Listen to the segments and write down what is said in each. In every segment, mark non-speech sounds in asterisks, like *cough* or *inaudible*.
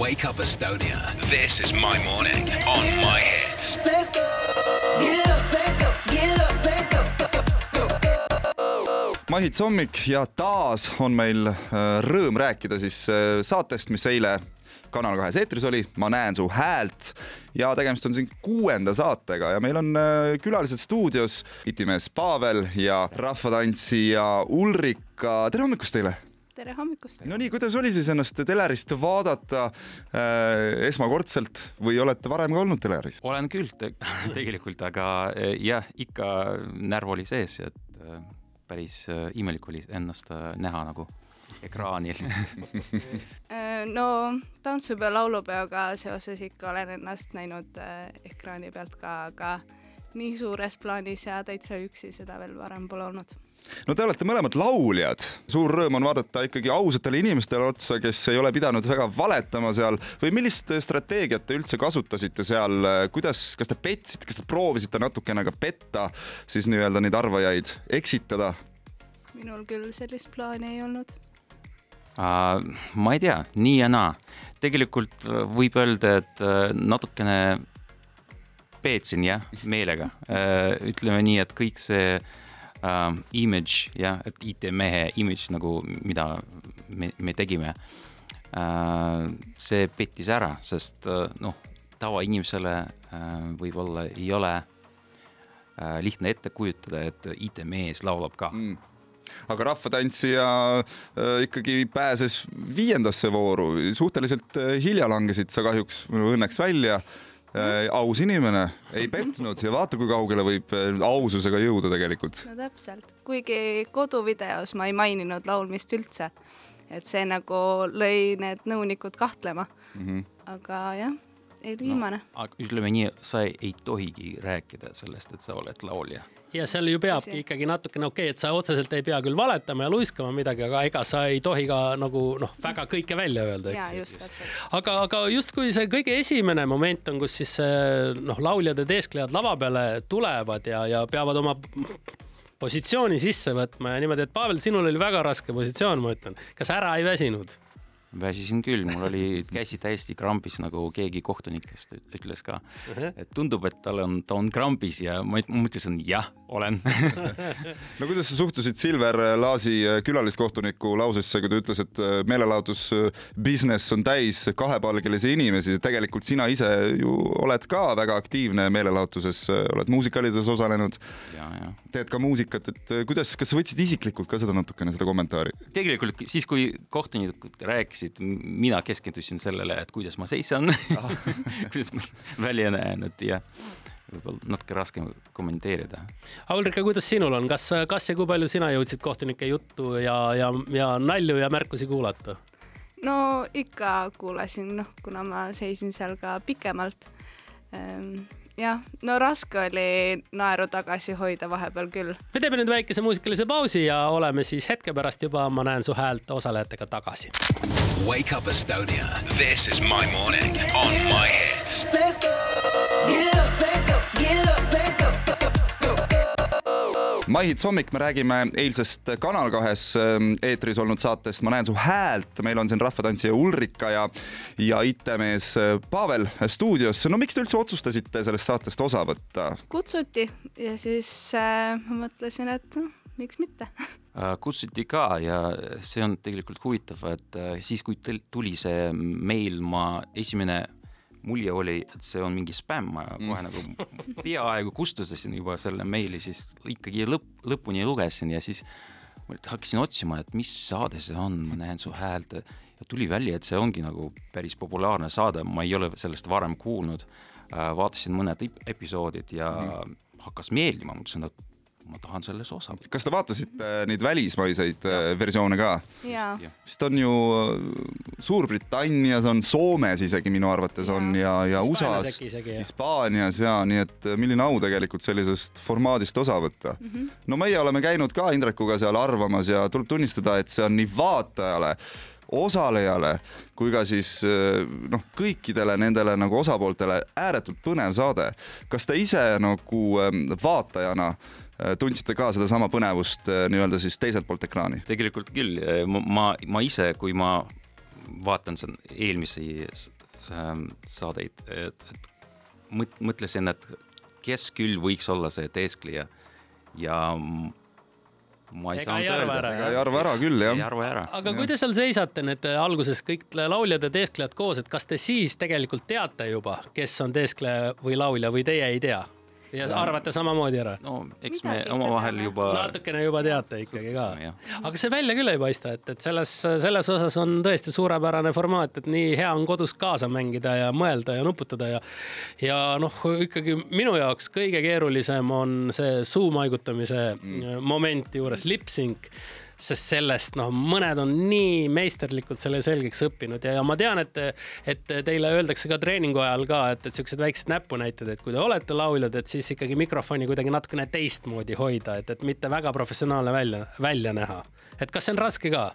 Wake Up Estonia. This is my morning on my hits. Let's go. Get up, let's go. Get up, let's go. Mahits hommik ja taas on meil äh, rõõm rääkida siis äh, saatest, mis eile Kanal kahes eetris oli, Ma näen su häält ja tegemist on siin kuuenda saatega ja meil on äh, külalised stuudios, itimees Pavel ja rahvatantsija Ulrika, tere hommikust teile! Tere hommikust! no nii, kuidas oli siis ennast telerist vaadata äh, esmakordselt või olete varem ka olnud teleris? olen küll te *laughs* tegelikult, aga eh, jah, ikka närv oli sees, et äh, päris äh, imelik oli ennast äh, näha nagu ekraanil *laughs* Äh, no tantsupeo laulupeoga seoses ikka olen ennast näinud äh, ekraani pealt ka, aga nii suures plaanis ja täitsa üksi seda veel varem pole olnud. No te olete mõlemad lauljad, suur rõõm on vaadata ikkagi ausatele inimestele otsa, kes ei ole pidanud väga valetama seal või millist strateegiat te üldse kasutasite seal, kuidas, kas te petsite, kas te proovisite natukene ka petta siis nii-öelda neid arvajaid, eksitada? minul küll sellist plaani ei olnud. uh, ma ei tea, nii ja naa. tegelikult äh, võib öelda, et äh, natukene peetsin jah, meelega uh,. ütleme nii, et kõik see uh, image jah, et IT-mehe image nagu, mida me, me tegime. Uh,, see pettis ära, sest uh, noh, tavainimesele uh, võib-olla ei ole uh, lihtne ette kujutada, et IT-mees laulab ka. Mm. Aga rahvatantsija äh, ikkagi pääses viiendasse vooru, suhteliselt äh, hilja langesid sa kahjuks õnneks välja. äh,. Aus inimene, ei petnud ja vaata, kui kaugele võib äh, aususega jõuda tegelikult. no täpselt, kuigi koduvideos ma ei maininud laulmist üldse, et see nagu lõi need nõunikud kahtlema mm. -hmm. aga jah, ei viimane no,. aga ütleme nii, sa ei, ei tohigi rääkida sellest, et sa oled laulja ja seal ju peabki ikkagi natukene okei okay,, et sa otseselt ei pea küll valetama ja luiskama midagi, aga ega sa ei tohi ka nagu noh, väga kõike välja öelda, eks. aga, aga justkui see kõige esimene moment on, kus siis noh, lauljad ja teesklejad lava peale tulevad ja, ja peavad oma positsiooni sisse võtma ja niimoodi, et Pavel, sinul oli väga raske positsioon, ma ütlen. kas ära ei väsinud? väsisin küll, mul oli käsi täiesti krambis, nagu keegi kohtunikest ütles ka. et tundub, et tal on, ta on krambis ja ma mõtlesin jah, olen. *laughs* No kuidas sa suhtusid Silver Laasi äh, külaliskohtuniku lausesse, kui ta ütles, et äh, meelelahutus äh, business on täis kahepalgelisi inimesi, tegelikult sina ise ju oled ka väga aktiivne meelelahutuses, oled muusikalides osalenud. teed ka muusikat, et kuidas, kas sa võtsid isiklikult ka seda natukene, seda kommentaari? tegelikult siis, kui kohtunikud rääkisid, mina keskendusin sellele, et kuidas ma seisan *laughs* kuidas ma välja näen, et jah võib-olla natuke raskem kommenteerida. Ulrika, kuidas sinul on, kas, kas ja kui palju sina jõudsid kohtunike juttu ja, ja, ja nalju ja märkusi kuulata? no ikka kuulasin, noh, kuna ma seisin seal ka pikemalt. Ehm, jah, no raske oli naeru tagasi hoida vahepeal küll. me teeme nüüd väikese muusikalise pausi ja oleme siis hetke pärast juba Ma näen su häält osalejatega tagasi. Wake up Estonia. This is my morning on my hits. Let's go. Get Maihits hommik, me räägime eilsest Kanal kahes ähm, eetris olnud saatest Ma näen su häält, meil on siin rahvatantsija Ulrika ja, ja IT-mees äh, Pavel stuudios. no miks te üldse otsustasite sellest saatest osa võtta? kutsuti ja siis äh, ma mõtlesin, et noh, miks mitte äh, kutsuti ka ja see on tegelikult huvitav, et äh, siis, kui tuli see meil, ma esimene mulje oli, et see on mingi spämm, ma mm. kohe nagu peaaegu kustutasin juba selle meili, siis ikkagi lõpp, lõpuni lugesin ja siis hakkasin otsima, et mis saade see on, ma näen su häält ja tuli välja, et see ongi nagu päris populaarne saade, ma ei ole sellest varem kuulnud. Äh, vaatasin mõned episoodid ja mm. hakkas meeldima, mõtlesin, et ma tahan selles osa. kas te vaatasite neid välismaiseid ja. Äh, versioone ka? vist on ju Suurbritannias on, Soomes isegi minu arvates ja. on ja, ja USA-s, Hispaanias ja nii et milline au tegelikult sellisest formaadist osa võtta mm. -hmm. no meie oleme käinud ka Indrekuga seal arvamas ja tuleb tunnistada, et see on nii vaatajale osalejale kui ka siis noh, kõikidele nendele nagu osapooltele ääretult põnev saade. kas te ise nagu vaatajana Äh, tundsite ka sedasama põnevust äh, nii-öelda siis teiselt poolt ekraani? tegelikult küll, äh, ma, ma, ma ise, kui ma vaatan eelmisi ähm, saadeid, et, et mõtlesin, et kes küll võiks olla see teeskleja ja ma ei saanud öelda. ei arva ära küll, jah. ei arva ära. aga kui te seal seisate nüüd alguses kõik lauljad ja teesklejad koos, et kas te siis tegelikult teate juba, kes on teeskleja või laulja või teie ei tea? Ja arvate samamoodi ära? no eks me omavahel juba. natukene juba teate ikkagi ka. aga see välja küll ei paista, et, et selles, selles osas on tõesti suurepärane formaat, et nii hea on kodus kaasa mängida ja mõelda ja nuputada ja. ja noh, ikkagi minu jaoks kõige keerulisem on see suu maigutamise mm. moment juures, lip-sync sest sellest noh, mõned on nii meisterlikult selle selgeks õppinud ja, ja ma tean, et, et teile öeldakse ka treeningu ajal ka, et, et siuksed väiksed näpunäited, et kui te olete lauljad, et siis ikkagi mikrofoni kuidagi natukene teistmoodi hoida, et, et mitte väga professionaalne välja, välja näha. et kas see on raske ka?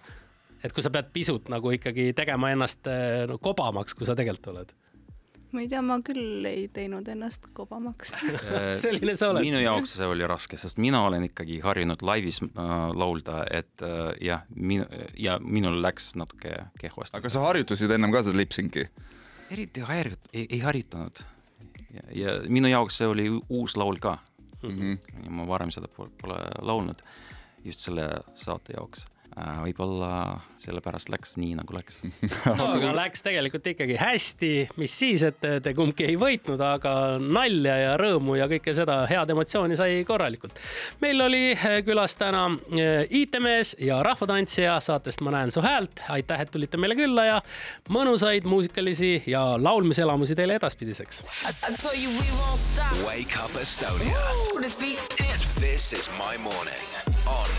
et kui sa pead pisut nagu ikkagi tegema ennast no, kobamaks, kui sa tegelikult oled ma ei tea, ma küll ei teinud ennast kobamaks *laughs* äh, *laughs* selline sa oled. minu jaoks see oli raske, sest mina olen ikkagi harjunud laivis äh, laulda, et äh, jah, minu ja minul läks natuke kehvasti. aga sa harjutasid ennem ka seda lip-sync'i? eriti harjut-, ei, ei harjutanud. ja minu jaoks see oli uus laul ka mm. -hmm. ma varem seda pole laulnud just selle saate jaoks võib-olla sellepärast läks nii, nagu läks *laughs* no aga läks tegelikult ikkagi hästi, mis siis, et te kumbki ei võitnud, aga nalja ja rõõmu ja kõike seda head emotsiooni sai korralikult. meil oli äh, külas täna äh, IT-mees ja rahvatantsija saatest Ma näen su häält. aitäh, et tulite meile külla ja mõnusaid muusikalisi ja laulmiselamusi teile edaspidiseks. Wake up Estonia. This is my morning on